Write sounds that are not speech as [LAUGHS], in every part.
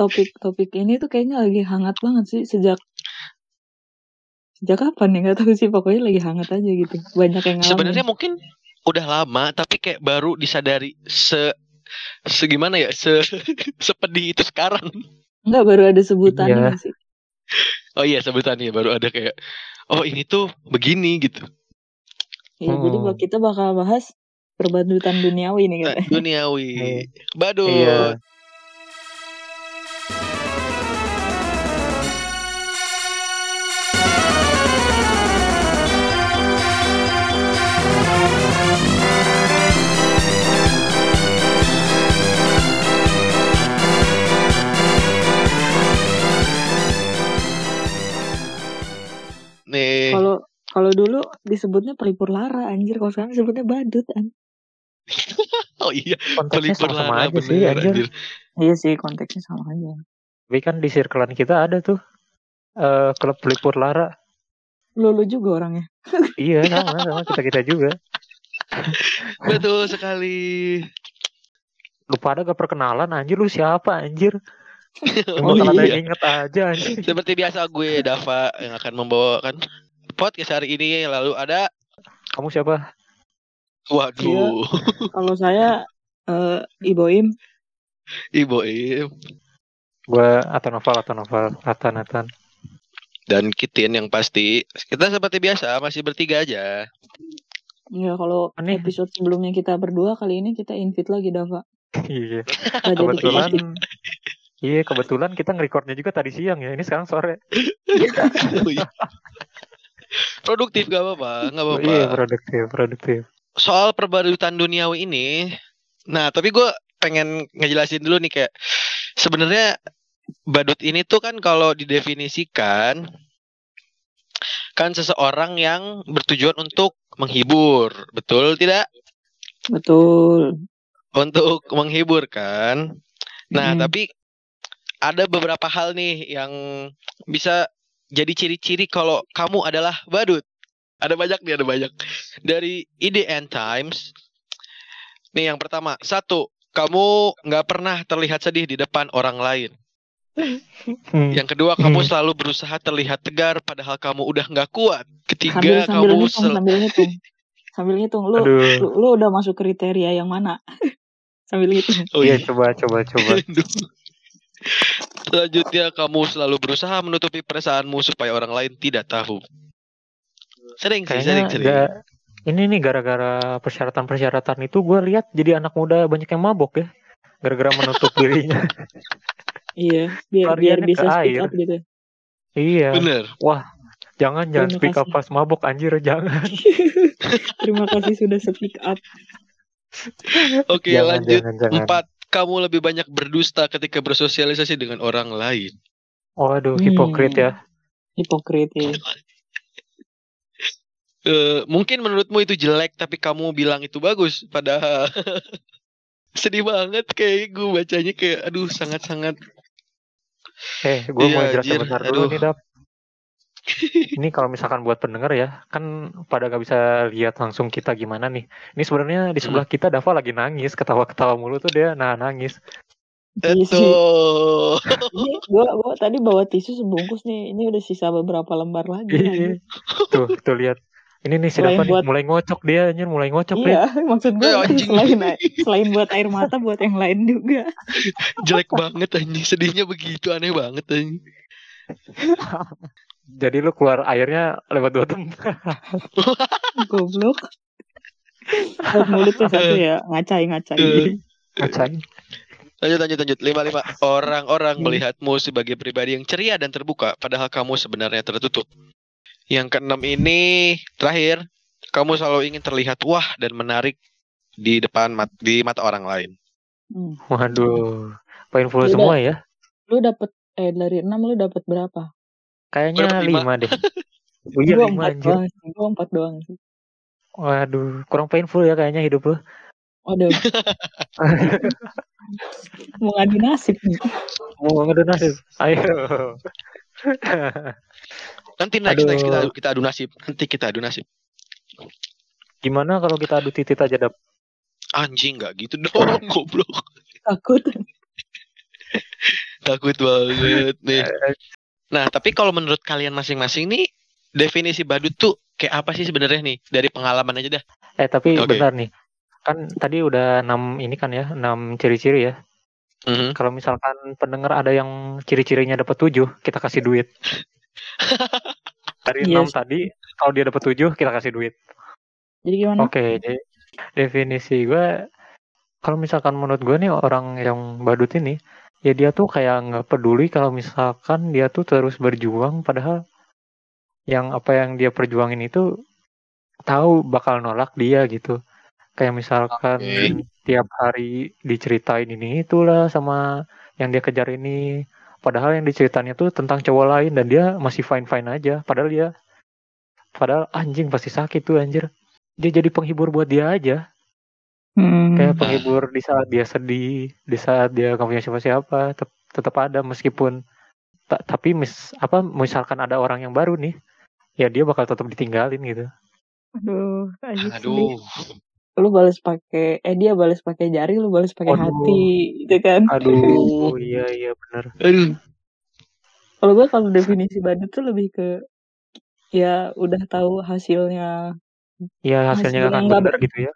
topik-topik ini tuh kayaknya lagi hangat banget sih sejak sejak kapan nih nggak tahu sih pokoknya lagi hangat aja gitu banyak yang ngalamin Sebenarnya mungkin udah lama tapi kayak baru disadari se segimana ya se [LAUGHS] sepedih itu sekarang. nggak baru ada sebutannya Iya. sih Oh iya sebutannya baru ada kayak oh ini tuh begini gitu. ya jadi Hmm. bak- kita bakal bahas perbadutan duniawi nih katanya duniawi. Iya. Badut. Iya. Kalau dulu disebutnya pelipur lara anjir kalau sekarang disebutnya badut an [LAUGHS] Oh iya, Konteksnya pelipur sama-sama lara aja sih anjir. anjir. iya sih konteksnya sama aja Tapi kan di circlean kita ada tuh eh klub pelipur lara. lu lu juga orangnya [LAUGHS] Iya sama sama kita kita juga. [LAUGHS] Betul sekali. Lu pada gak perkenalan anjir lu siapa anjir? Oh iya. yang inget aja anjir. Seperti biasa gue Dava yang akan membawakan podcast hari ini lalu ada Kamu siapa? waduh kalau saya eh Iboim Ibu Im Gua atau novel atau novel Atan Atan. dan Kitin yang pasti kita seperti biasa masih bertiga aja. ya kalau Aneh. episode sebelumnya kita berdua kali ini kita invite lagi Dava Iya. Kebetulan. Iya kebetulan kita ngerekordnya juga tadi siang ya. Ini sekarang sore. [LAUGHS] Produktif gak apa-apa, nggak apa-apa. Iya produktif produktif. Soal perbarutan duniawi ini, nah tapi gue pengen ngejelasin dulu nih kayak sebenarnya badut ini tuh kan kalau didefinisikan kan seseorang yang bertujuan untuk menghibur, betul tidak? betul Untuk menghibur kan. Nah, Hmm. tapi ada beberapa hal nih yang bisa jadi ciri-ciri kalau kamu adalah badut. Ada banyak nih, ada banyak. Dari IDN Times. Nih yang pertama, satu, kamu nggak pernah terlihat sedih di depan orang lain. Hmm. Yang kedua, kamu Hmm. selalu berusaha terlihat tegar padahal kamu udah nggak kuat. sambil Ketiga, sambil kamu ngitung sel- sambil ngitung sambil ngitung lu, Aduh. lu lu udah masuk kriteria yang mana [LAUGHS] sambil ngitung Oh iya iya. coba coba coba. Selanjutnya, kamu selalu berusaha menutupi perasaanmu supaya orang lain tidak tahu. Sering sih, sering, sering. ga- ini nih gara-gara persyaratan-persyaratan itu gue lihat jadi anak muda banyak yang mabok ya. Gara-gara menutup [LAUGHS] dirinya. iya biar biar bisa speak air. up gitu iya. Bener. Jangan jangan Terima speak up kasih. pas mabok anjir jangan. [LAUGHS] terima kasih sudah speak up Oke, jangan, lanjut. jangan jangan. Empat, kamu lebih banyak berdusta ketika bersosialisasi dengan orang lain. Waduh, Hmm. hipokrit ya. hipokrit ya [LAUGHS] Eh, mungkin menurutmu itu jelek, tapi kamu bilang itu bagus. Padahal [LAUGHS] sedih banget kayak gue bacanya kayak aduh sangat-sangat Eh, gue mau Iya, jelasin bentar dulu Aduh. nih, Dap. [LAUGHS] Ini kalau misalkan buat pendengar ya, kan pada gak bisa lihat langsung kita gimana nih. Ini sebenarnya di sebelah kita Dava lagi nangis, ketawa-ketawa mulu tuh dia nah nangis. Iya itu. ini gua gua tadi bawa tisu sebungkus nih ini udah sisa beberapa lembar lagi Iya. tuh, tuh lihat. Ini nih si Dava nih buat- mulai ngocok dia anjir, mulai ngocok dia. iya [LAUGHS] maksud gue Eh, anjing. selain selain buat air mata buat yang lain juga jelek banget anjing, sedihnya begitu aneh banget anjing. [LAUGHS] Jadi lu keluar airnya lewat dua tempat. goblok buat mulut tuh satu ya ngacai ngacai Eh, Ngacai. Lanjut lanjut lanjut. Lima lima. Orang-orang Hmm. melihatmu sebagai pribadi yang ceria dan terbuka, padahal kamu sebenarnya tertutup. Yang keenam ini terakhir, kamu selalu ingin terlihat wah dan menarik di depan mat di mata orang lain. Hmm. Waduh. Painful Udah. semua ya. lu dapet eh dari enam lu dapet berapa Kayaknya lima? lima deh. [LAUGHS] Oh iya gua lima empat anjir. doang sih gua empat doang sih Waduh, kurang painful ya kayaknya hidup lu. waduh [LAUGHS] mau ngadu nasib nih Mau ngadu nasib. Ayo. Nanti next next kita kita adu nasib. Nanti kita adu nasib. Gimana kalau kita adu titit aja dap? Anjing nggak gitu dong, [LAUGHS] goblok. takut Takut banget nih. Nah, tapi kalau menurut kalian masing-masing nih definisi badut tuh kayak apa sih sebenarnya nih dari pengalaman aja dah. Eh tapi Oke. benar nih. Kan tadi udah enam ini kan ya, enam ciri-ciri ya. Mhm. Kalau misalkan pendengar ada yang ciri-cirinya dapat tujuh, kita kasih duit. Dari Iya enam sih. tadi, kalau dia dapat tujuh, kita kasih duit. Jadi gimana? Oke, de- definisi gue, kalau misalkan menurut gue nih orang yang badut ini, ya dia tuh kayak nggak peduli kalau misalkan dia tuh terus berjuang, padahal yang apa yang dia perjuangin itu tahu bakal nolak dia gitu. Kayak misalkan Oke. tiap hari diceritain ini itulah sama yang dia kejar ini. Padahal yang diceritain itu tentang cowok lain dan dia masih fine fine aja. Padahal dia, padahal anjing pasti sakit tuh anjir. Dia jadi penghibur buat dia aja. Hmm. Kayak penghibur di saat dia sedih, di saat dia gak punya siapa-siapa, tet- tetap ada meskipun ta- tapi mis apa misalkan ada orang yang baru nih, ya dia bakal tetap ditinggalin gitu. Aduh. Aduh. Lu balas pakai eh dia balas pakai jari, lu balas pakai hati, gitu kan? Aduh, [LAUGHS] iya iya bener. Aduh. Kalau gue kalau definisi badut tuh lebih ke ya udah tahu hasilnya Iya hasilnya nggak bener ber- gitu ya.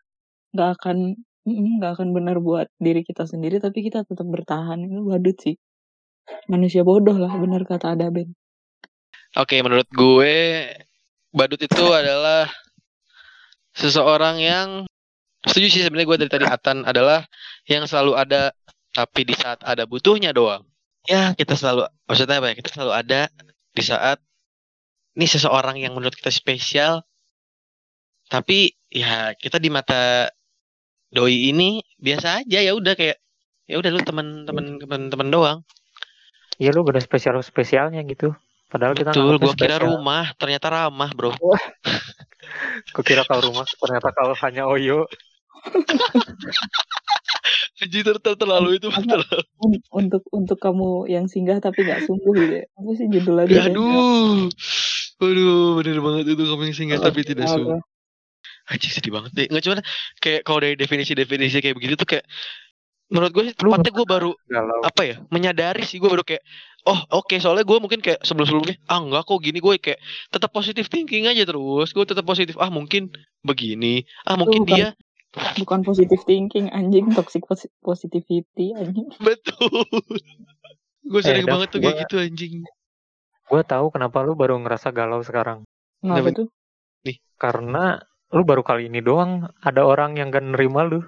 Nggak akan nggak akan benar buat diri kita sendiri tapi kita tetap bertahan itu badut sih manusia bodoh lah benar kata ada Ben Oke, menurut gue badut itu adalah seseorang yang setuju sih sebenarnya gue dari tadi Atan adalah yang selalu ada tapi di saat ada butuhnya doang. Ya, kita selalu maksudnya apa ya? Kita selalu ada di saat ini seseorang yang menurut kita spesial tapi ya kita di mata doi ini biasa aja ya udah kayak ya udah lu teman-teman teman-teman doang. Iya lu gak ada spesial spesialnya gitu. Padahal kita Betul, gua kira spesial. rumah, ternyata ramah, Bro. [LAUGHS] Gua kira kau rumah, ternyata kau hanya Oyo. [LAUGHS] Anjir ter- terlalu itu terlalu. Un- untuk untuk kamu yang singgah tapi nggak sungguh gitu ya apa sih judul lagunya Aduh. Aduh, bener banget itu kamu yang singgah tapi tidak sungguh. Anjir sedih banget deh. Nggak cuma kayak kalau dari definisi-definisi kayak begitu tuh kayak menurut gue sih tepatnya gue baru Galau. apa ya menyadari sih gue baru kayak oh oke. Soalnya gue mungkin kayak sebelum sebelumnya ah enggak kok gini. Gue kayak tetap positif thinking aja terus. Gue tetap positif ah mungkin begini. Ah mungkin bukan. dia. bukan positive thinking anjing. Toxic posi- positivity anjing. [LAUGHS] Betul. Gue sering Dav, banget tuh kayak gua- gitu anjing. Gue tahu kenapa lu baru ngerasa galau sekarang. kenapa tuh? Karena lu baru kali ini doang ada orang yang gak nerima lu.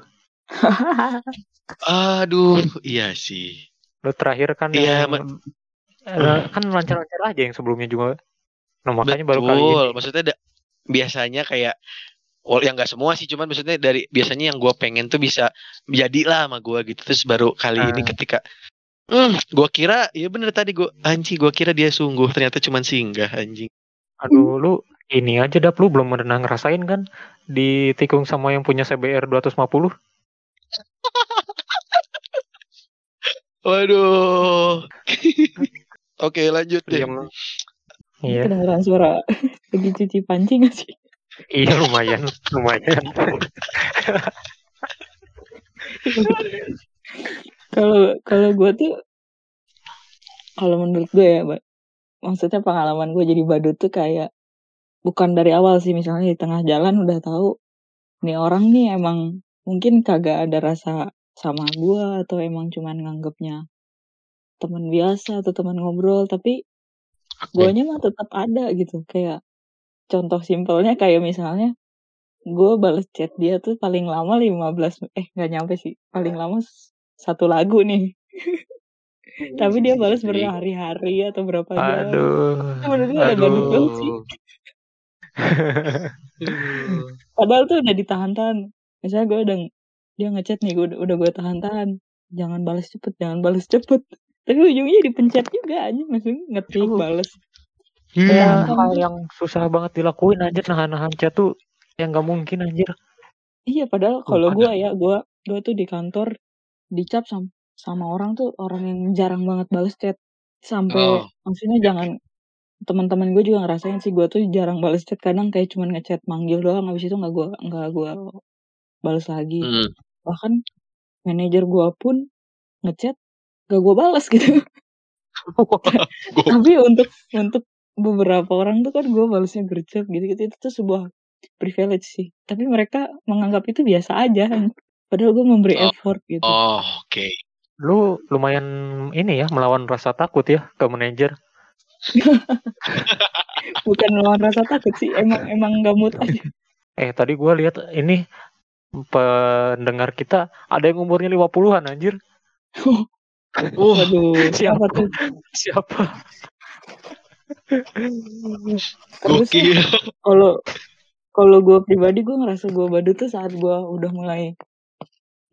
aduh iya sih Lu terakhir kan Iya, yang eh, kan lancar-lancar aja yang sebelumnya juga. Nah makanya baru kali ini. Betul, maksudnya da- biasanya kayak Wal yang nggak semua sih, cuman maksudnya dari biasanya yang gue pengen tuh bisa jadilah sama gue gitu. Terus baru kali ini Ah. ketika, hmm, gue kira, ya bener tadi gue anjing, gue kira dia sungguh, ternyata cuman singgah anjing. Aduh lu ini aja dah lu belum pernah ngerasain kan ditikung sama yang punya CBR 250 [LAUGHS] Waduh. [LAUGHS] Oke lanjut deh. Diam. Iya, kedengeran suara [LAUGHS] lagi cuci panci gak sih iya lumayan, lumayan. kalau kalau gue tuh kalau menurut gue ya maksudnya pengalaman gue jadi badut tuh kayak bukan dari awal sih misalnya di tengah jalan udah tahu nih orang nih emang mungkin kagak ada rasa sama gue atau emang cuman nganggapnya teman biasa atau teman ngobrol tapi guanya mah tetap ada gitu. Kayak contoh simpelnya kayak misalnya gue bales chat dia tuh paling lama 15 eh nggak nyampe sih paling lama s- satu lagu nih. [LAUGHS] Tapi dia balas berhari-hari atau berapa jam Aduh. Menurut gue badut banget sih padahal tuh udah ditahan-tahan. Misalnya gue udah dia ngechat nih gue udah, udah gue tahan-tahan. Jangan balas cepet jangan balas cepet. Tapi ujungnya dipencet juga aja maksudnya ngetik Itu- balas. Iya, Sedangkan hal tuh- yang susah banget dilakuin anjir nahan-nahan chat tuh yang gak mungkin anjir. iya padahal kalau gue ya. gue gue tuh di kantor dicap sama sama orang tuh orang yang jarang banget balas chat. Sampai Oh. maksudnya jangan teman-teman gue juga ngerasain sih gue tuh jarang balas chat kadang kayak cuman ngechat manggil doang habis itu nggak gue nggak gue balas lagi Hmm. bahkan manajer gue pun ngechat gak gue balas gitu [LAUGHS] tapi untuk untuk beberapa orang tuh kan gue balasnya gercep gitu gitu itu tuh sebuah privilege sih tapi mereka menganggap itu biasa aja padahal gue memberi Oh. effort gitu Oh, oke. Lu lumayan ini ya melawan rasa takut ya ke manajer. [LAUGHS] bukan melawan rasa takut sih emang emang gak mood aja Eh tadi gua lihat ini pendengar kita ada yang umurnya 50-an anjir. [LAUGHS] Uh, waduh [LAUGHS] Siapa? siapa tuh Siapa? terus gokil. kalau kalau gue pribadi gue ngerasa gue badut tuh saat gue udah mulai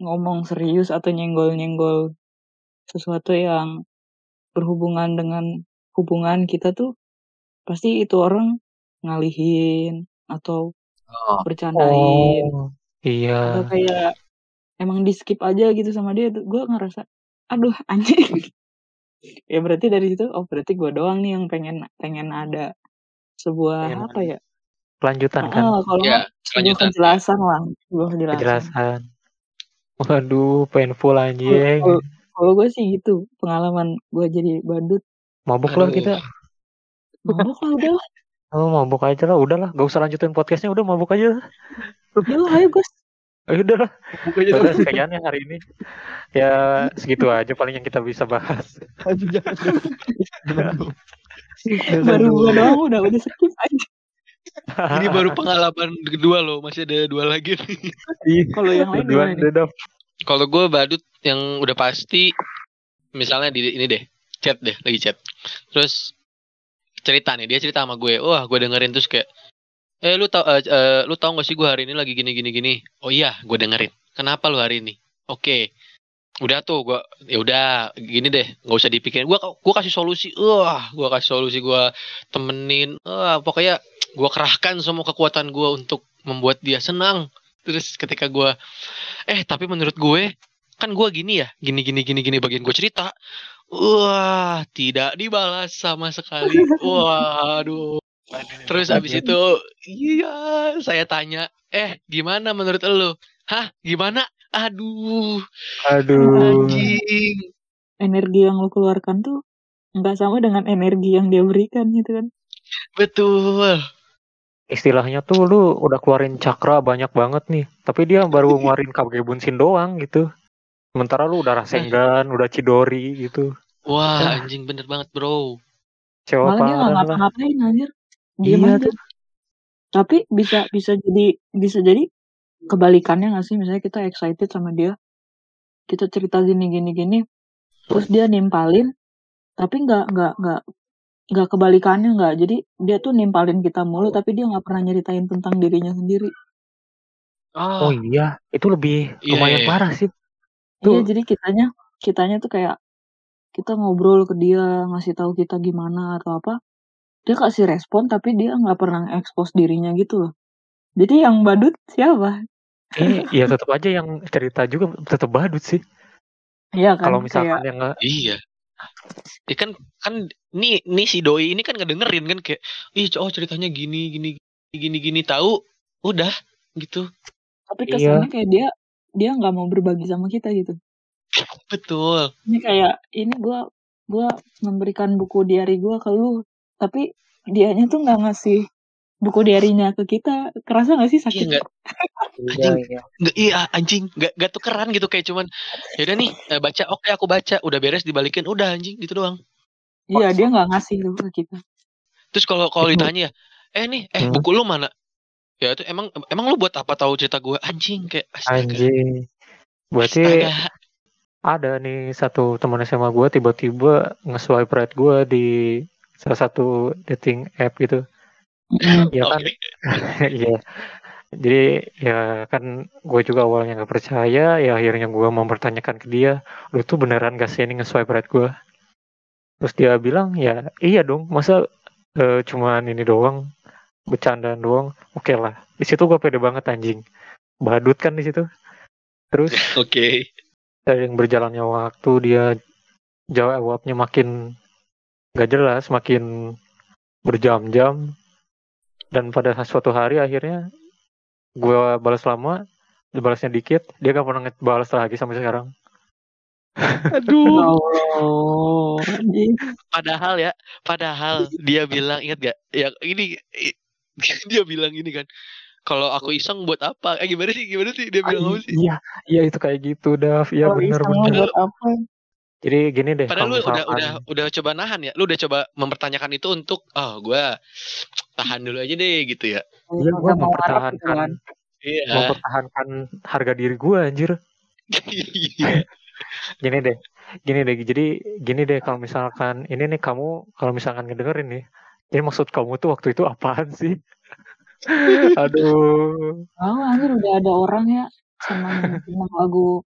ngomong serius atau nyenggol-nyenggol sesuatu yang berhubungan dengan hubungan kita tuh pasti itu orang ngalihin atau Oh, bercandain Oh, atau iya. kayak emang di skip aja gitu sama dia gue ngerasa aduh anjing [LAUGHS] ya berarti dari situ oh berarti gue doang nih yang pengen pengen ada sebuah Pengen apa ya Kelanjutan kan? Ah, kalau Ya, kelanjutan. kejelasan lah sebuah kejelasan Kejelasan. Waduh, painful anjing. kalau- kalau gue sih gitu pengalaman gue jadi badut Mabuk lah kita. mabok lah udah lah [LAUGHS] Oh, mabuk aja lah. Udahlah, gak usah lanjutin podcastnya. Udah mabuk aja [LAUGHS] lah. udah lah ayo guys Eh, udah lah. Udah sekian ya hari ini. Ya segitu aja paling yang kita bisa bahas. [LAUGHS] Baru gue doang udah udah skip aja Ini baru pengalaman kedua loh, masih ada dua lagi nih. kalau yang lain dua. Kalau gue badut yang udah pasti, misalnya di ini deh, chat deh, lagi chat. Terus cerita nih, dia cerita sama gue, wah gue dengerin terus kayak, eh lu tau, eh, eh, lu tau gak sih gue hari ini lagi gini gini gini? Oh iya, gue dengerin. Kenapa lu hari ini? Oke, udah tuh gue, ya udah gini deh, nggak usah dipikirin. Gue gue kasih solusi, wah gue kasih solusi gue temenin, wah pokoknya gue kerahkan semua kekuatan gue untuk membuat dia senang. Terus ketika gue eh tapi menurut gue kan gue gini ya gini gini gini gini bagian gue cerita wah tidak dibalas sama sekali. Waduh. Terus habis itu iya saya tanya eh gimana menurut lo hah gimana? Aduh. Aduh. anjing. Energi yang lo keluarkan tuh nggak sama dengan energi yang dia berikan gitu kan? Betul. Istilahnya tuh lu udah keluarin cakra banyak banget nih. Tapi dia baru [LAUGHS] ngeluarin Kage Bunshin doang gitu. Sementara lu udah Rasengan, udah Chidori gitu. wah anjing bener banget bro. Cewek malah dia ngapa-ngapain anjir. Iya aja tapi bisa bisa jadi bisa jadi kebalikannya nggak sih? Misalnya kita excited sama dia. Kita cerita gini gini gini. Terus dia nimpalin tapi nggak nggak nggak nggak kebalikannya nggak. Jadi dia tuh nimpalin kita mulu tapi dia nggak pernah nyeritain tentang dirinya sendiri. Oh, Oh iya, itu lebih Iya, lumayan iya. parah sih. Iya Tuh. jadi kitanya kitanya tuh kayak kita ngobrol ke dia ngasih tahu kita gimana atau apa dia kasih respon tapi dia nggak pernah expose dirinya gitu loh jadi yang badut siapa Ini ya tetap aja yang cerita juga tetap badut sih. Iya kan Kalau misalkan kayak yang nggak iya Ya kan kan nih nih si doi ini kan ngedengerin kan kayak ih oh ceritanya gini gini gini gini tahu udah gitu tapi Iya. kesannya kayak dia dia nggak mau berbagi sama kita gitu. Betul. Ini kayak ini gua gua memberikan buku diary gua ke lu tapi dianya tuh nggak ngasih buku diarinya ke kita. Kerasa nggak sih iya sakit Iya, iya. nggak iya anjing. Nggak nggak tukeran gitu kayak cuman ya udah nih eh, baca oke aku baca. Udah beres dibalikin. Udah anjing gitu doang. Iya dia nggak ngasih tuh ke kita. Terus kalau kalau ditanya eh nih eh Hmm. buku lu mana ya itu emang emang lu buat apa tahu cerita gue anjing kayak astaga Anjing. Berarti astaga ada nih satu teman SMA gue tiba-tiba nge-swipe right gue di salah satu dating app gitu. Ya kan? Oke. [LAUGHS] Iya. Jadi ya kan gue juga awalnya nggak percaya, ya akhirnya gue mempertanyakan ke dia, lu tuh beneran gak sih ini nge-swipe right gue? Terus dia bilang ya iya dong, masa eh, cuman ini doang, bercandaan doang, oke lah. Di situ gue pede banget anjing, badut kan di situ. Terus [LAUGHS] oke seiring berjalannya waktu dia jawabnya makin gak jelas, makin berjam-jam. Dan pada suatu hari akhirnya gue balas lama, dibalasnya dikit, dia gak pernah balas lagi sampai sekarang. Aduh. [LAUGHS] Anjing. Padahal ya, padahal dia bilang ingat gak? Yang ini dia bilang ini kan. Kalau aku iseng buat apa? Eh gimana sih? Gimana sih? Dia bilang apa sih? Iya, iya itu kayak gitu, Dav. Iya Kalau benar iseng benar. buat apa? Jadi gini deh, Padahal lu udah misalkan udah udah coba nahan ya. Lu udah coba mempertanyakan itu untuk oh gua tahan dulu aja deh gitu ya. Iya, mau ngarep gitu mempertahankan kan. Iya. mempertahankan harga diri gua anjir. Iya. Gini deh, gini deh. Jadi gini deh kalau misalkan ini nih kamu kalau misalkan ngedengerin nih, ini maksud kamu tuh waktu itu apaan sih? [LAUGHS] Aduh. Oh anjir udah ada orang ya senang senang lagu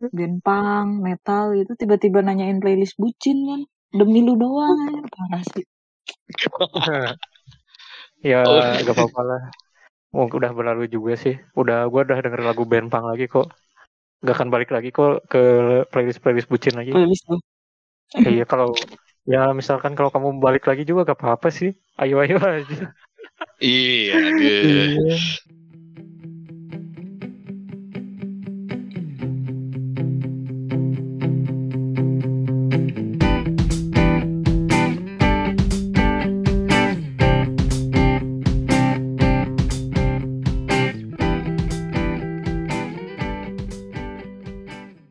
band punk, metal gitu tiba-tiba nanyain playlist bucin kan. Demi lu doang anjir parah sih. [LAUGHS] ya Oh. gak apa-apa lah. Oh, udah berlalu juga sih. Udah gua udah denger lagu band punk lagi kok. Gak akan balik lagi kok ke playlist playlist bucin lagi. Playlist lu. Iya kalau ya misalkan kalau kamu balik lagi juga gak apa-apa sih. Ayo ayo aja. Iya. [LAUGHS] Iya.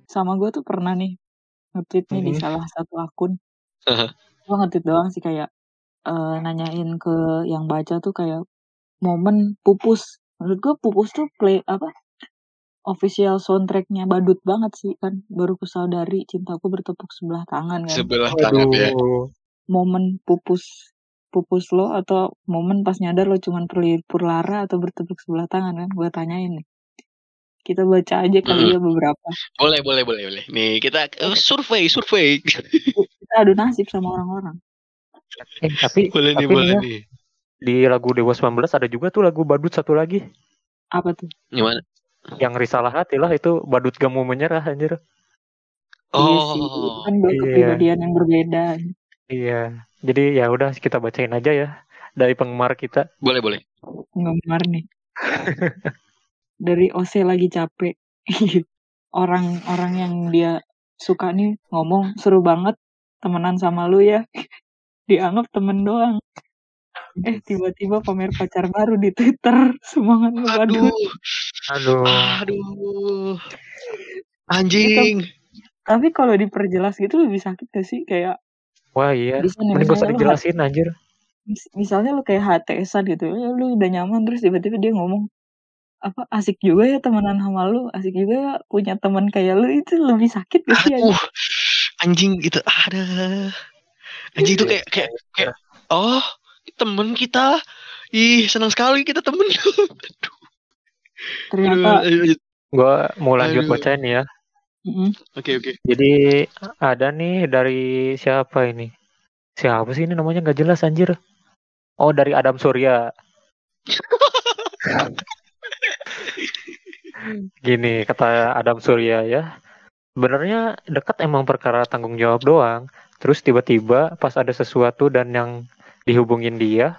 Sama gue tuh pernah nih nge-tweet nih di Mhm. salah satu akun. [LAUGHS] Heeh. Gue nge-tweet doang sih kayak eh, nanyain ke yang baca tuh kayak momen pupus. Menurut gue pupus tuh play apa? Official soundtracknya badut banget sih kan. Baru kusadari cintaku bertepuk sebelah tangan kan. Sebelah tangan ya. Momen pupus pupus lo atau momen pas nyadar lo cuman perlipur lara atau bertepuk sebelah tangan kan gue tanyain nih kita baca aja kali Mm. ya beberapa Boleh, boleh, boleh, boleh. Nih, kita eh, survei, survei. [LAUGHS] kita adu nasib sama orang-orang Eh tapi boleh nih, tapi boleh nih ya, nih. di lagu Dewa 19 ada juga tuh lagu badut satu lagi apa tuh Gimana? yang risalah hati lah itu badut gak mau menyerah anjir. iya sih itu Oh, kan dua Iya. kepribadian yang berbeda Iya. Jadi ya udah kita bacain aja ya dari penggemar kita. boleh, boleh. ngemar nih [LAUGHS] dari OC lagi capek [LAUGHS] orang-orang yang dia suka nih ngomong seru banget temenan sama lu ya [LAUGHS] dianggap temen doang eh tiba-tiba pamer pacar baru di Twitter [LAUGHS] semangat lu Aduh, Aduh. aduh. Anjing. tapi kalau diperjelas gitu lebih sakit gak sih kayak Wah iya. bisa nih Mending usah dijelasin anjir. mis- misalnya lu kayak HTSan gitu ya lu udah nyaman terus tiba-tiba dia ngomong apa asik juga ya temenan sama lu asik juga ya punya teman kayak lu itu lebih sakit gak sih Aduh. Anjing gitu. Ada. Anjing itu kayak kayak kayak oh, temen kita. Ih, senang sekali kita temen. [LAUGHS] Aduh. ternyata. Gua mau lanjut Aduh. bacain ya. Oke, oke. Jadi ada nih dari siapa ini? Siapa sih ini namanya nggak jelas anjir. Oh dari Adam Surya. [LAUGHS] Gini kata Adam Surya ya. Sebenarnya dekat emang perkara tanggung jawab doang. Terus tiba-tiba pas ada sesuatu dan yang dihubungin dia,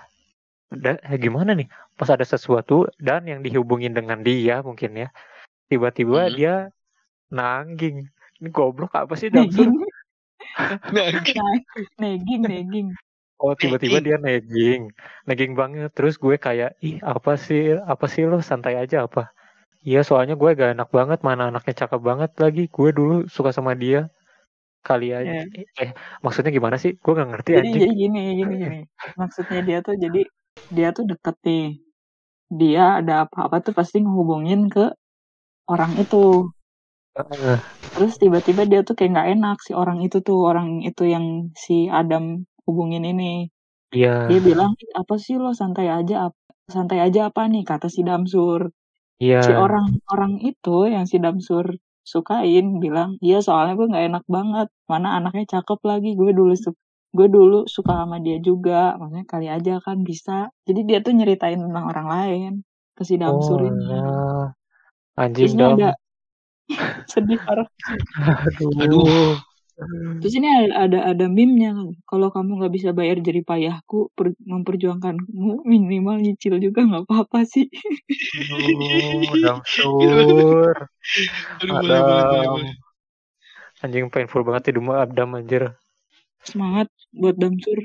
da- eh, gimana nih? Pas ada sesuatu dan yang dihubungin dengan dia mungkin ya. Tiba-tiba Mhm. dia nangging. Ini goblok apa sih Damsur? [LAUGHS] [LAUGHS] negging Nah, negging negging Oh tiba-tiba dia negging, negging banget. Terus gue kayak, ih apa sih, apa sih lo santai aja apa? Iya soalnya gue gak enak banget, mana anaknya cakep banget lagi. Gue dulu suka sama dia. Kali aja. Eh maksudnya gimana sih? Gue gak ngerti jadi anjing. jadi gini gini gini maksudnya dia tuh jadi dia tuh deket nih dia ada apa-apa tuh pasti ngehubungin ke orang itu terus tiba-tiba dia tuh kayak nggak enak si orang itu tuh orang itu yang si Adam hubungin ini Iya, dia bilang "Ih, apa sih lo santai aja ap- santai aja apa nih kata si Damsur iya. si orang orang itu yang si Damsur sukain bilang iya soalnya gue nggak enak banget mana anaknya cakep lagi gue dulu su- gue dulu suka sama dia juga makanya kali aja kan bisa jadi dia tuh nyeritain tentang orang lain ke si Damsur Oh, ini alah. Anjing dam. [LAUGHS] sedih parah [LAUGHS] Aduh. Aduh. Terus ini ada ada, meme-nya kalau kamu nggak bisa bayar jerih payahku per- memperjuangkanmu [LAUGHS] minimal nyicil juga nggak apa-apa sih Aduh, Damsur. [LAUGHS] Aduh, boleh, boleh, boleh, Adam. boleh. Anjing painful banget di rumah Abdam anjir. Semangat buat Damsur.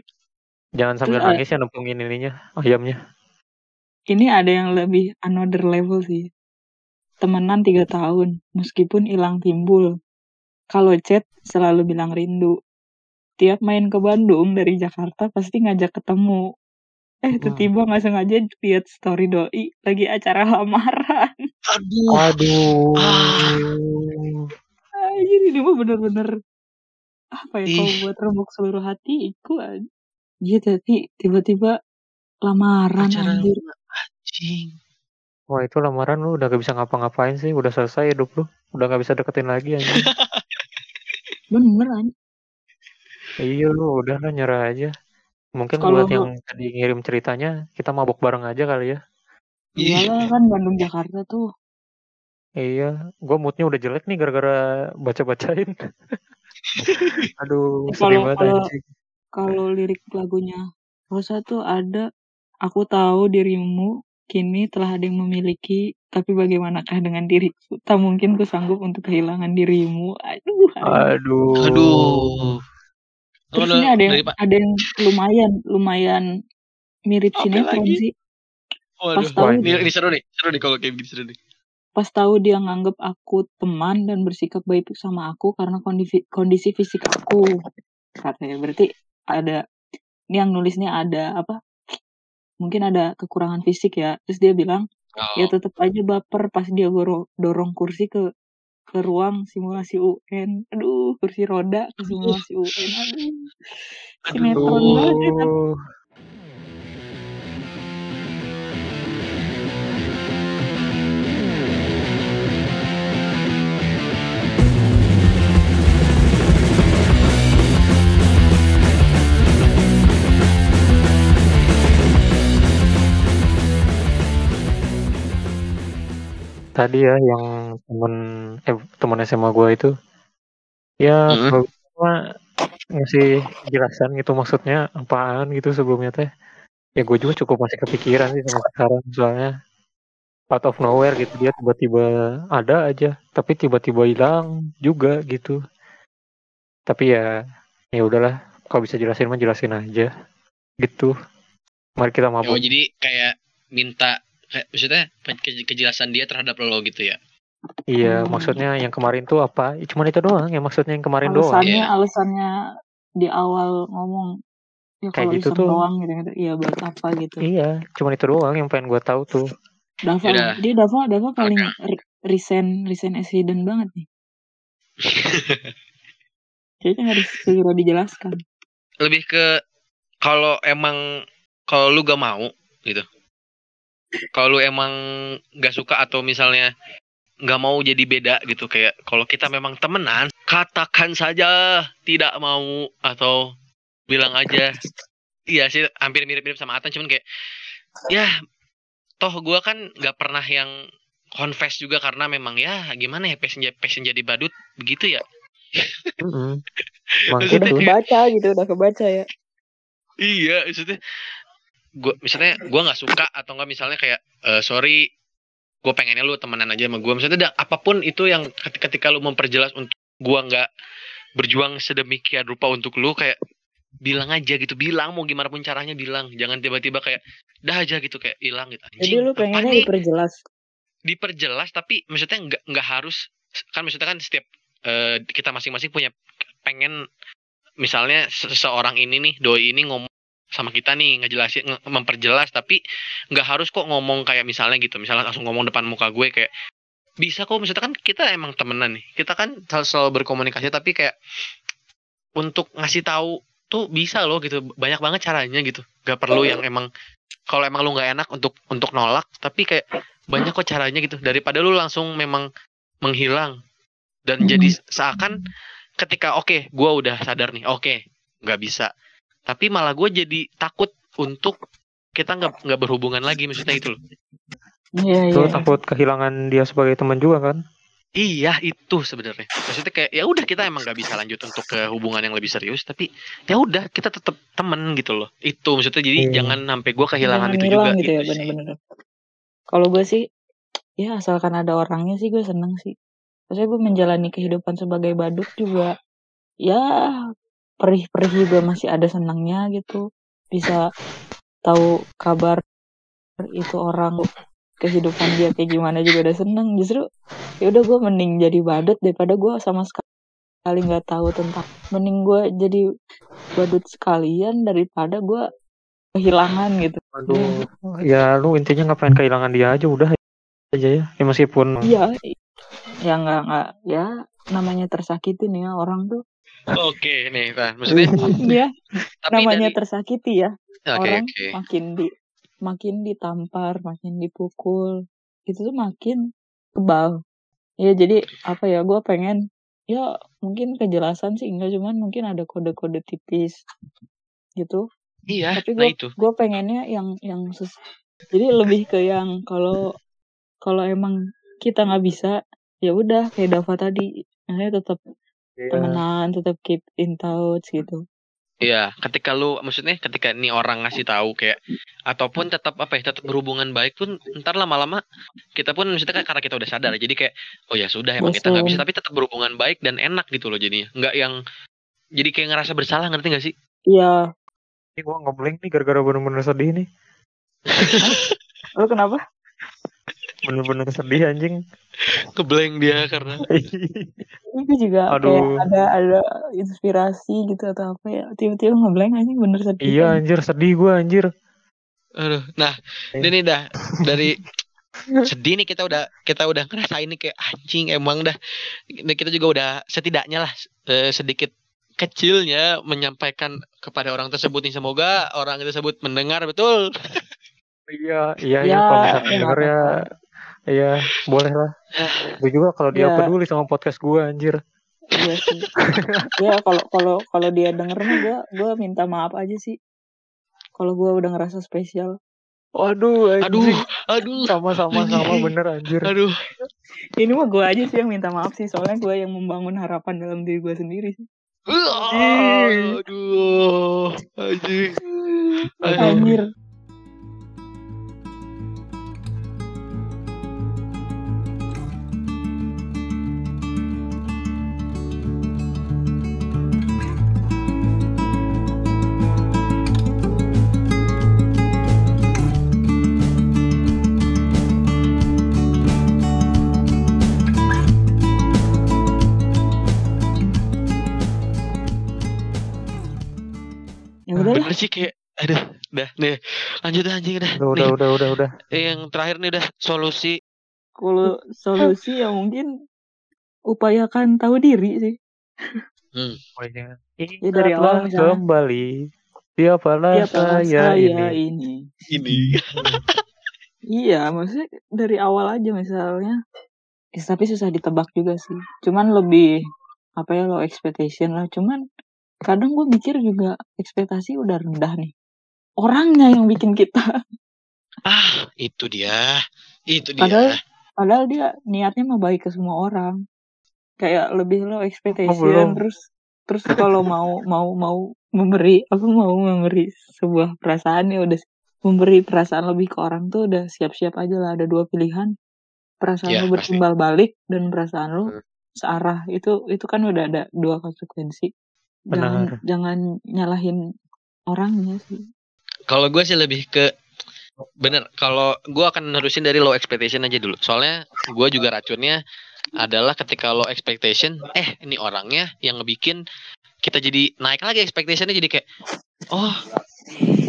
Jangan sambil Terus, nangis ya nempungin ininya, ayamnya. Ini ada yang lebih another level sih. Temenan tiga tahun, meskipun hilang timbul. Kalau chat selalu bilang rindu. Tiap main ke Bandung dari Jakarta pasti ngajak ketemu. Eh, tiba-tiba nggak sengaja lihat story doi lagi acara lamaran. Aduh. Aduh. Anjir, ini mah bener-bener apa ya kalau Ih. buat rembuk seluruh hati itu an- Iya tapi tiba-tiba lamaran Acara anjir. anjing. Wah itu lamaran lu udah gak bisa ngapa-ngapain sih, udah selesai hidup lu, udah gak bisa deketin lagi anjing. [LAUGHS] Bener anjir. iya lu udah lah nyerah aja. Mungkin Kalau buat yang tadi ngirim ceritanya, kita mabok bareng aja kali ya. Iyalah kan Bandung Jakarta tuh. Iya, gua moodnya udah jelek nih gara-gara baca-bacain. [LAUGHS] Aduh, sedih kalau- banget. Kalau lirik lagunya Rosa tuh ada aku tahu dirimu kini telah ada yang memiliki tapi bagaimanakah dengan diriku tak mungkin ku sanggup untuk kehilangan dirimu aduh. Aduh. Aduh. terus ini ada yang dari ada yang lumayan lumayan mirip Apa sinetron lagi? sih Waduh. pas tahu Ini, ini seru nih, seru nih kalau kayak gitu seru nih. pas tahu dia nganggep aku teman dan bersikap baik sama aku karena kondisi kondisi fisik aku katanya berarti ada ini yang nulisnya ada apa mungkin ada kekurangan fisik ya terus dia bilang ya Oh. tetap aja baper pas dia goro- dorong kursi ke ke ruang simulasi UN aduh kursi roda ke simulasi UN aduh sinetron banget ya. Aduh. Tadi ya yang temen eh temen SMA gua itu. Ya kalau gua ngasih jelasan gitu maksudnya apaan gitu sebelumnya teh. Ya gue juga cukup masih kepikiran sih sampai sekarang soalnya out of nowhere gitu dia tiba-tiba ada aja tapi tiba-tiba hilang juga gitu. Tapi ya ya udahlah kalau bisa jelasin mah jelasin aja gitu. Mari kita Oh, mabuk jadi kayak minta kayak maksudnya ke- kejelasan dia terhadap lo gitu ya. iya Hmm. maksudnya yang kemarin tuh apa Ya, cuman itu doang ya maksudnya yang kemarin doang alasannya Iya. alasannya di awal ngomong ya Kayak gitu tuh. doang gitu gitu iya buat apa gitu iya cuman itu doang yang pengen gue tahu tuh Dava Yaudah. dia Dava Dava paling Oke. re- resign resign accident banget nih [LAUGHS] kayaknya harus segera dijelaskan Lebih ke kalau emang kalau lu gak mau gitu. Kalau lu emang gak suka atau misalnya nggak mau jadi beda gitu kayak kalau kita memang temenan katakan saja tidak mau atau bilang aja. Iya sih hampir mirip-mirip sama Atan cuman kayak ya toh gua kan nggak pernah yang confess juga karena memang ya gimana ya passion, passion jadi badut begitu ya? [LAUGHS] Maksudnya gitu. kayak- kebaca gitu udah kebaca ya. Iya, maksudnya gua misalnya gua nggak suka atau nggak misalnya kayak eh, sorry gue pengennya lu temenan aja sama gue maksudnya da- apa pun itu yang ketika, ketika lu memperjelas untuk gua nggak berjuang sedemikian rupa untuk lu kayak bilang aja gitu bilang mau gimana pun caranya bilang. Jangan tiba-tiba kayak dah aja gitu kayak hilang gitu. Jadi anjing lu apa pengennya nih? diperjelas. Diperjelas tapi maksudnya nggak nggak harus kan maksudnya kan setiap eh, kita masing-masing punya pengen misalnya se- seseorang ini nih doi ini ngomong sama kita nih ngejelasin nge- memperjelas tapi nggak harus kok ngomong kayak misalnya gitu. Misalnya langsung ngomong depan muka gue kayak bisa kok maksudnya kan kita emang temenan nih. Kita kan selalu, selalu berkomunikasi tapi kayak untuk ngasih tahu tuh bisa loh gitu. Banyak banget caranya gitu. Gak perlu yang emang kalau emang lu nggak enak untuk untuk nolak tapi kayak banyak kok caranya gitu. Daripada lu langsung memang menghilang dan jadi seakan ketika oke gua udah sadar nih. Oke nggak bisa tapi malah gue jadi takut untuk kita nggak nggak berhubungan lagi maksudnya itu loh iya Lu iya takut kehilangan dia sebagai teman juga kan? iya itu sebenarnya maksudnya kayak ya udah kita emang nggak bisa lanjut untuk ke hubungan yang lebih serius tapi ya udah kita tetap temen gitu loh itu maksudnya jadi Iya. jangan sampai gue kehilangan Jangan itu juga gitu ya sih. bener-bener kalau gue sih ya asalkan ada orangnya sih gue seneng sih maksudnya gue menjalani kehidupan sebagai badut juga ya perih-perih juga masih ada senangnya gitu. Bisa tahu kabar itu orang kehidupan dia kayak gimana juga udah seneng. Justru ya udah gue mending jadi badut daripada gue sama sekali nggak tahu tentang mending gue jadi badut sekalian daripada gue kehilangan gitu. Aduh, ya lu intinya nggak pengen kehilangan dia aja udah aja ya. Ya meskipun iya ya nggak nggak ya namanya tersakiti nih ya orang tuh Oke nih, nah maksudnya ya tapi namanya dari tersakiti ya. Oke orang oke. makin di makin ditampar makin dipukul itu tuh makin tebal. Ya jadi apa ya gue pengen ya mungkin kejelasan sih enggak cuman mungkin ada kode-kode tipis gitu. Iya, tapi nah gue itu. gue pengennya yang yang sus- jadi lebih ke yang kalau kalau emang kita nggak bisa ya udah kayak Dava tadi maksudnya tetap Iya. temenan tetap keep in touch gitu Iya, ketika lu maksudnya ketika nih orang ngasih tahu kayak ataupun tetap apa ya, tetap berhubungan baik pun ntar lama-lama kita pun maksudnya kan karena kita udah sadar jadi kayak oh ya sudah emang kita nggak bisa tapi tetap berhubungan baik dan enak gitu loh jadinya. Nggak yang jadi kayak ngerasa bersalah ngerti gak sih? iya Ini gua ngeblank nih gara-gara bener-bener sedih nih. lo kenapa Bener-bener sedih anjing. Kebleng dia karena [LAUGHS] itu juga kayak Aduh. ada ada inspirasi gitu atau apa ya tiba-tiba ngeblank aja bener sedih Iya kan anjir sedih gua anjir. aduh. Nah, ini dah dari [LAUGHS] sedih nih kita udah kita udah ngerasain nih kayak anjing emang dah Nah, kita juga udah setidaknya lah eh, sedikit kecilnya menyampaikan kepada orang tersebut nih semoga orang tersebut mendengar betul [LAUGHS] Iya, iya ya, ya kalau misalkan ya nggak denger ya, apa-apa iya boleh lah. [SIGHS] Gue juga kalau dia ya peduli sama podcast gua anjir. iya sih. Ya kalau kalau kalau dia denger mah gue gue minta maaf aja sih. Kalau gue udah ngerasa spesial. Waduh aduh anjing, aduh. Sama-sama sama bener anjir. aduh. Ini mah gue aja sih yang minta maaf sih soalnya gue yang membangun harapan dalam diri gue sendiri sih. Aduh anjing. aduh anjir udah lah. Bener sih kayak aduh dah nih lanjut anjing dah. Udah, udah, nih. udah, udah, udah. eh, yang terakhir nih udah solusi. Kalau solusi ya mungkin upayakan tahu diri sih. Hmm. Ya dari awal kembali siapalah siapalah saya saya ini. ini. Ini. [LAUGHS] Iya maksudnya dari awal aja misalnya. Ya, tapi susah ditebak juga sih. Cuman lebih apa ya low expectation lah. Cuman kadang gue mikir juga ekspektasi udah rendah nih. Orangnya yang bikin kita. Ah itu dia. Itu padahal dia. Padahal dia niatnya mau baik ke semua orang. Kayak lebih low Oh expectation belum. terus terus kalau mau mau mau memberi aku mau memberi sebuah perasaan ya udah. Memberi perasaan lebih ke orang tuh udah siap-siap aja lah ada dua pilihan. Perasaan ya lu pasti. bertimbal balik dan perasaan lu Hmm. searah. Itu itu kan udah ada dua konsekuensi Benar. jangan nyalahin orangnya sih. Kalau gue sih lebih ke bener kalau gue akan nerusin dari low expectation aja dulu. Soalnya gue juga racunnya adalah ketika low expectation eh ini orangnya yang ngebikin kita jadi naik lagi expectationnya jadi kayak oh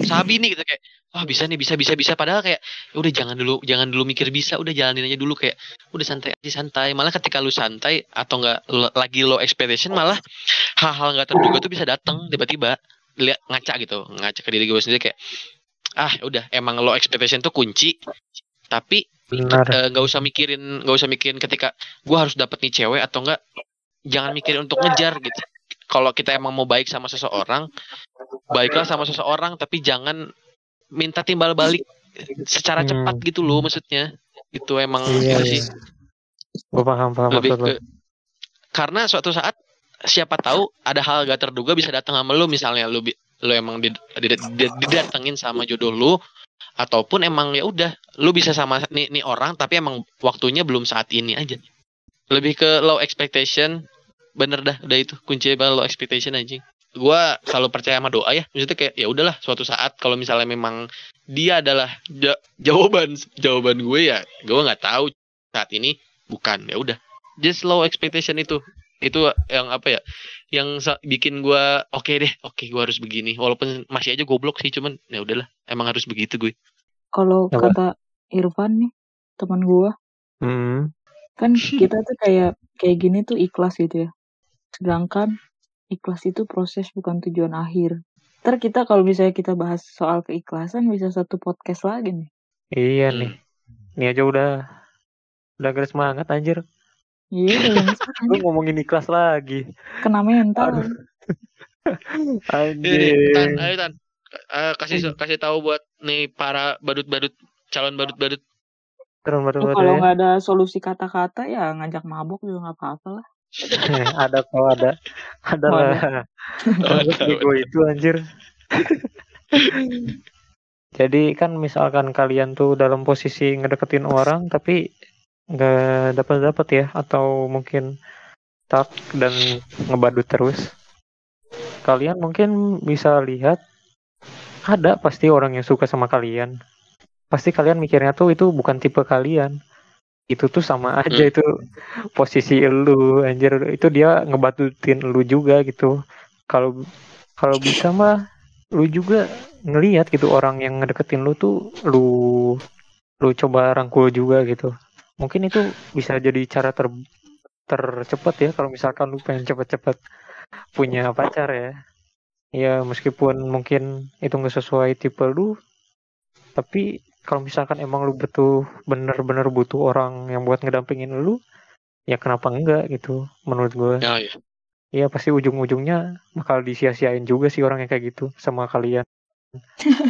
sabi nih gitu kayak wah bisa nih bisa bisa bisa. Padahal kayak "Ya udah jangan dulu jangan dulu mikir bisa udah jalanin aja dulu kayak udah santai aja santai. Malah ketika lu santai atau enggak lagi low expectation malah hal-hal nggak terduga tuh bisa datang tiba-tiba lihat ngaca gitu ngaca ke diri gue sendiri kayak ah udah emang low expectation tuh kunci tapi eh, nggak usah mikirin nggak usah mikirin ketika gue harus dapet nih cewek atau enggak jangan mikirin untuk ngejar gitu kalau kita emang mau baik sama seseorang baiklah sama seseorang tapi jangan minta timbal balik secara Hmm. cepat gitu loh maksudnya itu emang Iya, iya. sih Gue paham, paham lebih lo. ke karena suatu saat siapa tahu ada hal gak terduga bisa datang sama lu. Misalnya lu lu emang did- did- did- didatengin sama jodoh lu ataupun emang ya udah lu bisa sama nih, nih orang tapi emang waktunya belum saat ini aja. Lebih ke low expectation. Bener dah udah itu kuncinya low expectation anjing. Gua selalu percaya sama doa ya. Maksudnya kayak ya udahlah suatu saat kalau misalnya memang dia adalah ja- jawaban jawaban gue ya gue nggak tahu saat ini. Bukan ya udah. Just low expectation itu itu yang apa ya yang bikin gua oke deh oke gua harus begini walaupun masih aja goblok sih cuman ya udahlah emang harus begitu gue Kalau kata Irfan nih, teman gua, Hmm. kan kita tuh kayak kayak gini tuh ikhlas gitu ya. Sedangkan ikhlas itu proses bukan tujuan akhir. Ntar kita kalau misalnya kita bahas soal keikhlasan bisa satu podcast lagi nih. Iya nih. Ini aja udah udah garis semangat anjir. Iya, banget, [LAUGHS] Lu ngomongin ikhlas lagi. kena mental. Aduh. [LAUGHS] Ini nih, Tan, Anjir. ayo Tan. Eh, kasih kasih tahu buat nih para badut-badut calon badut-badut. Terus Oh, baru kalau ya. nggak ada solusi kata-kata ya ngajak mabok juga nggak apa-apa lah. ada kok ada. Ada lah. [LAUGHS] gue itu anjir. Jadi kan misalkan kalian tuh dalam posisi ngedeketin orang tapi nggak dapat dapat ya atau mungkin stuck dan ngebadut terus. Kalian mungkin bisa lihat ada pasti orang yang suka sama kalian. Pasti kalian mikirnya tuh itu bukan tipe kalian. Itu tuh sama aja Hmm. itu posisi elu anjir itu dia ngebatutin lu juga gitu. Kalau kalau bisa mah lu juga ngelihat gitu orang yang ngedeketin lu tuh lu lu coba rangkul juga gitu. Mungkin itu bisa jadi cara ter tercepat ya kalau misalkan lu pengen cepet-cepet punya pacar ya. Ya meskipun mungkin itu nggak sesuai tipe lu, tapi kalau misalkan emang lu betul bener-bener butuh orang yang buat ngedampingin lu, ya kenapa enggak gitu menurut gue. Ya, ya. Iya pasti ujung-ujungnya bakal disia-siain juga sih orang yang kayak gitu sama kalian.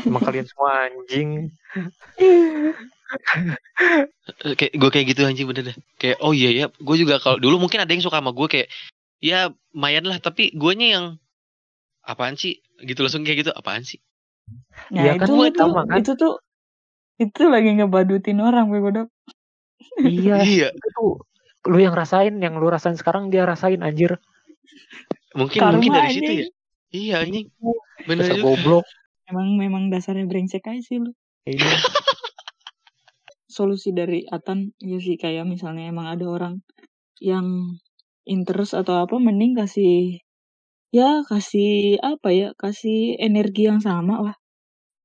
Emang kalian semua anjing. [LAUGHS] Eh, kayak gue kayak gitu anjing bener deh. Kayak oh iya ya, gue juga kalau dulu mungkin ada yang suka sama gue kayak ya lumayan lah tapi guanya yang apaan sih gitu langsung kayak gitu apaan sih Nah, Iya itu kan, tuh, sama kan? itu tuh itu lagi ngebadutin orang Bego Iya, [LAUGHS] iya itu lu yang rasain, yang lu rasain sekarang dia rasain anjir. mungkin Karma mungkin dari situ ya iya anjing bener Dasar juga goblok. Emang memang dasarnya brengsek aja sih lu. Iya. Solusi dari Atan ya sih kayak misalnya emang ada orang yang interest atau apa mending kasih ya kasih apa ya kasih energi yang sama lah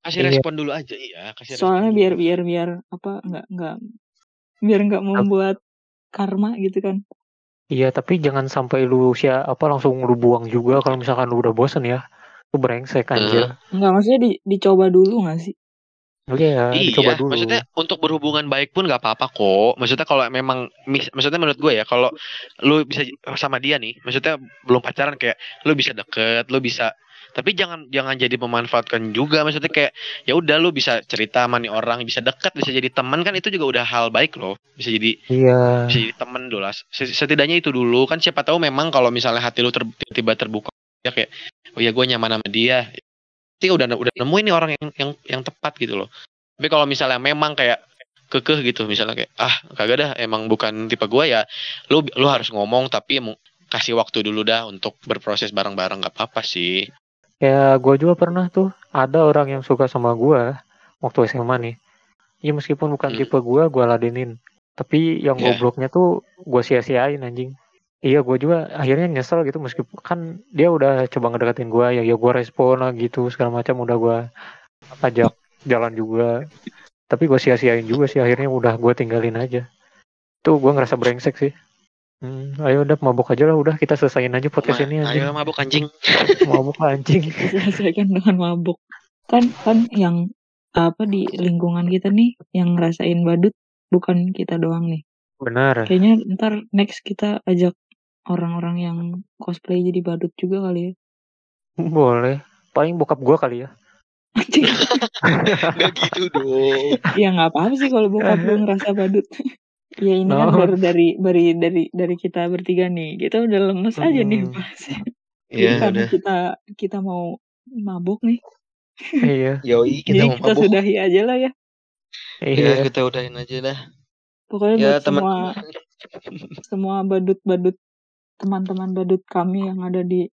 kasih Iya. respon dulu aja iya kasih soalnya respon biar dulu. biar biar apa nggak nggak biar nggak membuat karma gitu kan Iya, tapi jangan sampai lu sia apa langsung lu buang juga kalau misalkan lu udah bosen ya. Lu brengsek anjir. nggak maksudnya di, dicoba dulu nggak sih Iya, Iya, dicoba dulu. maksudnya untuk berhubungan baik pun nggak apa-apa kok. Maksudnya kalau memang, mis- maksudnya menurut gue ya, kalau lu bisa sama dia nih, maksudnya belum pacaran kayak lu bisa deket, lu bisa, tapi jangan jangan jadi memanfaatkan juga. Maksudnya kayak ya udah lu bisa cerita sama nih orang, bisa deket, bisa jadi teman kan itu juga udah hal baik loh. Bisa jadi Iya. bisa jadi teman dulu lah. Set- Setidaknya itu dulu kan siapa tahu memang kalau misalnya hati lu ter- tiba-tiba terbuka ya kayak oh ya gue nyaman sama dia. Nanti udah udah nemuin nih orang yang yang yang tepat gitu loh. Tapi kalau misalnya memang kayak kekeh gitu misalnya kayak ah kagak dah emang bukan tipe gue ya lu lu harus ngomong tapi emang kasih waktu dulu dah untuk berproses bareng-bareng gak apa-apa sih. Ya, gua juga pernah tuh ada orang yang suka sama gua waktu SMA nih. Ya meskipun bukan Hmm. tipe gua, gua ladenin. Tapi yang Iya. gobloknya tuh gua sia-siain anjing. Iya, gua juga akhirnya nyesel gitu meskipun kan dia udah coba ngedeketin gua ya ya gua respon lah gitu segala macam udah gua ajak jalan juga. Tapi gua sia-siain juga sih akhirnya udah gua tinggalin aja. Tuh gua ngerasa brengsek sih. Hmm, ayo udah mabuk aja lah udah kita selesaiin aja podcast Ma- ini anjing. ayo mabuk anjing. [LAUGHS] Mabuk anjing. [LAUGHS] diselesaikan dengan mabuk kan kan yang apa di lingkungan kita nih yang ngerasain badut bukan kita doang nih Benar. kayaknya ntar next kita ajak orang-orang yang cosplay jadi badut juga kali ya Boleh. Paling bokap gua kali ya. Gak gitu dong. ya nggak apa-apa sih kalau bokap gue ngerasa badut [LAUGHS] ya ini kan No. baru dari dari dari dari kita bertiga nih kita udah lemes aja nih Hmm. bahasnya [LAUGHS] Iya karena udah. kita kita mau mabuk nih iya. [LAUGHS] Yoi kita jadi mau kita mabuk. sudahi aja lah ya Ya Iya. kita udahin aja dah. pokoknya Ya buat teman semua semua badut-badut teman-teman badut kami yang ada di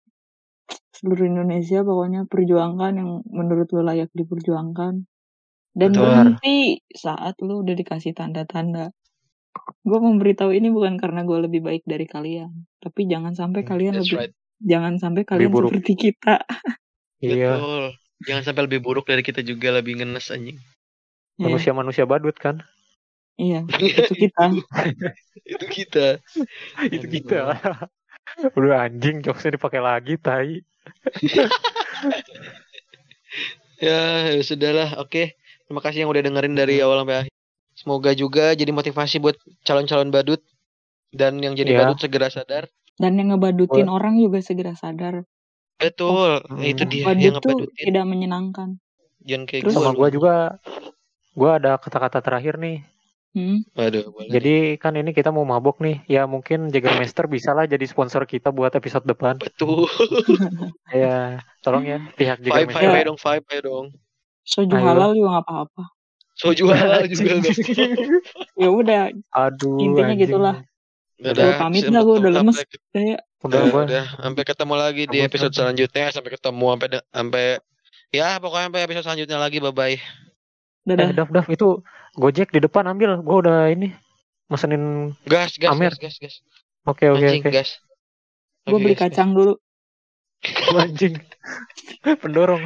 seluruh Indonesia pokoknya perjuangkan yang menurut lo layak diperjuangkan dan Betul. berhenti saat lo udah dikasih tanda-tanda gue memberitahu ini bukan karena gue lebih baik dari kalian tapi jangan sampai kalian That's lebih right. jangan sampai kalian buruk. seperti kita [LAUGHS] Iya, Betul. Jangan sampai lebih buruk dari kita juga lebih ngenes anjing. Iya, manusia-manusia badut kan? Iya [LAUGHS] itu kita Itu kita. [LAUGHS] Itu kita. Udah anjing jokesnya dipakai lagi, tai. [LAUGHS] Ya, ya sudahlah. Oke. Terima kasih yang udah dengerin dari awal sampai akhir. Semoga juga jadi motivasi buat calon-calon badut dan yang jadi Ya. badut segera sadar. dan yang ngebadutin orang juga segera sadar Betul. Hmm. Itu dia badut yang tuh ngebadutin. tidak menyenangkan Jangan kayak Terus- gua Sama lu. gua juga gua ada kata-kata terakhir nih. Hmm? Waduh, boleh. Jadi kan ini kita mau mabok nih. Ya mungkin Jägermeister bisa lah jadi sponsor kita buat episode depan. Betul. [LAUGHS] Ya, tolong ya pihak Five, five, Jägermeister. ayo dong, five, ayo dong. soju Ayo. halal juga nggak apa-apa Soju halal juga [LAUGHS] ya udah Aduh. Intinya anjing. gitulah. Udah, pamit dah, gua udah lemes. kayak Udah Ya gua. udah, sampai ketemu lagi di episode selanjutnya. Sampai ketemu sampai sampai ya pokoknya sampai episode selanjutnya lagi. Bye bye. Dadah Eh, Dav, Dav, itu Gojek di depan ambil. Gua udah ini mesenin. Gas, gas, Amer. gas, gas, gas. Oke, oke, oke. gas. gue beli gas, gas. kacang dulu [LAUGHS] Anjing. Pendorong.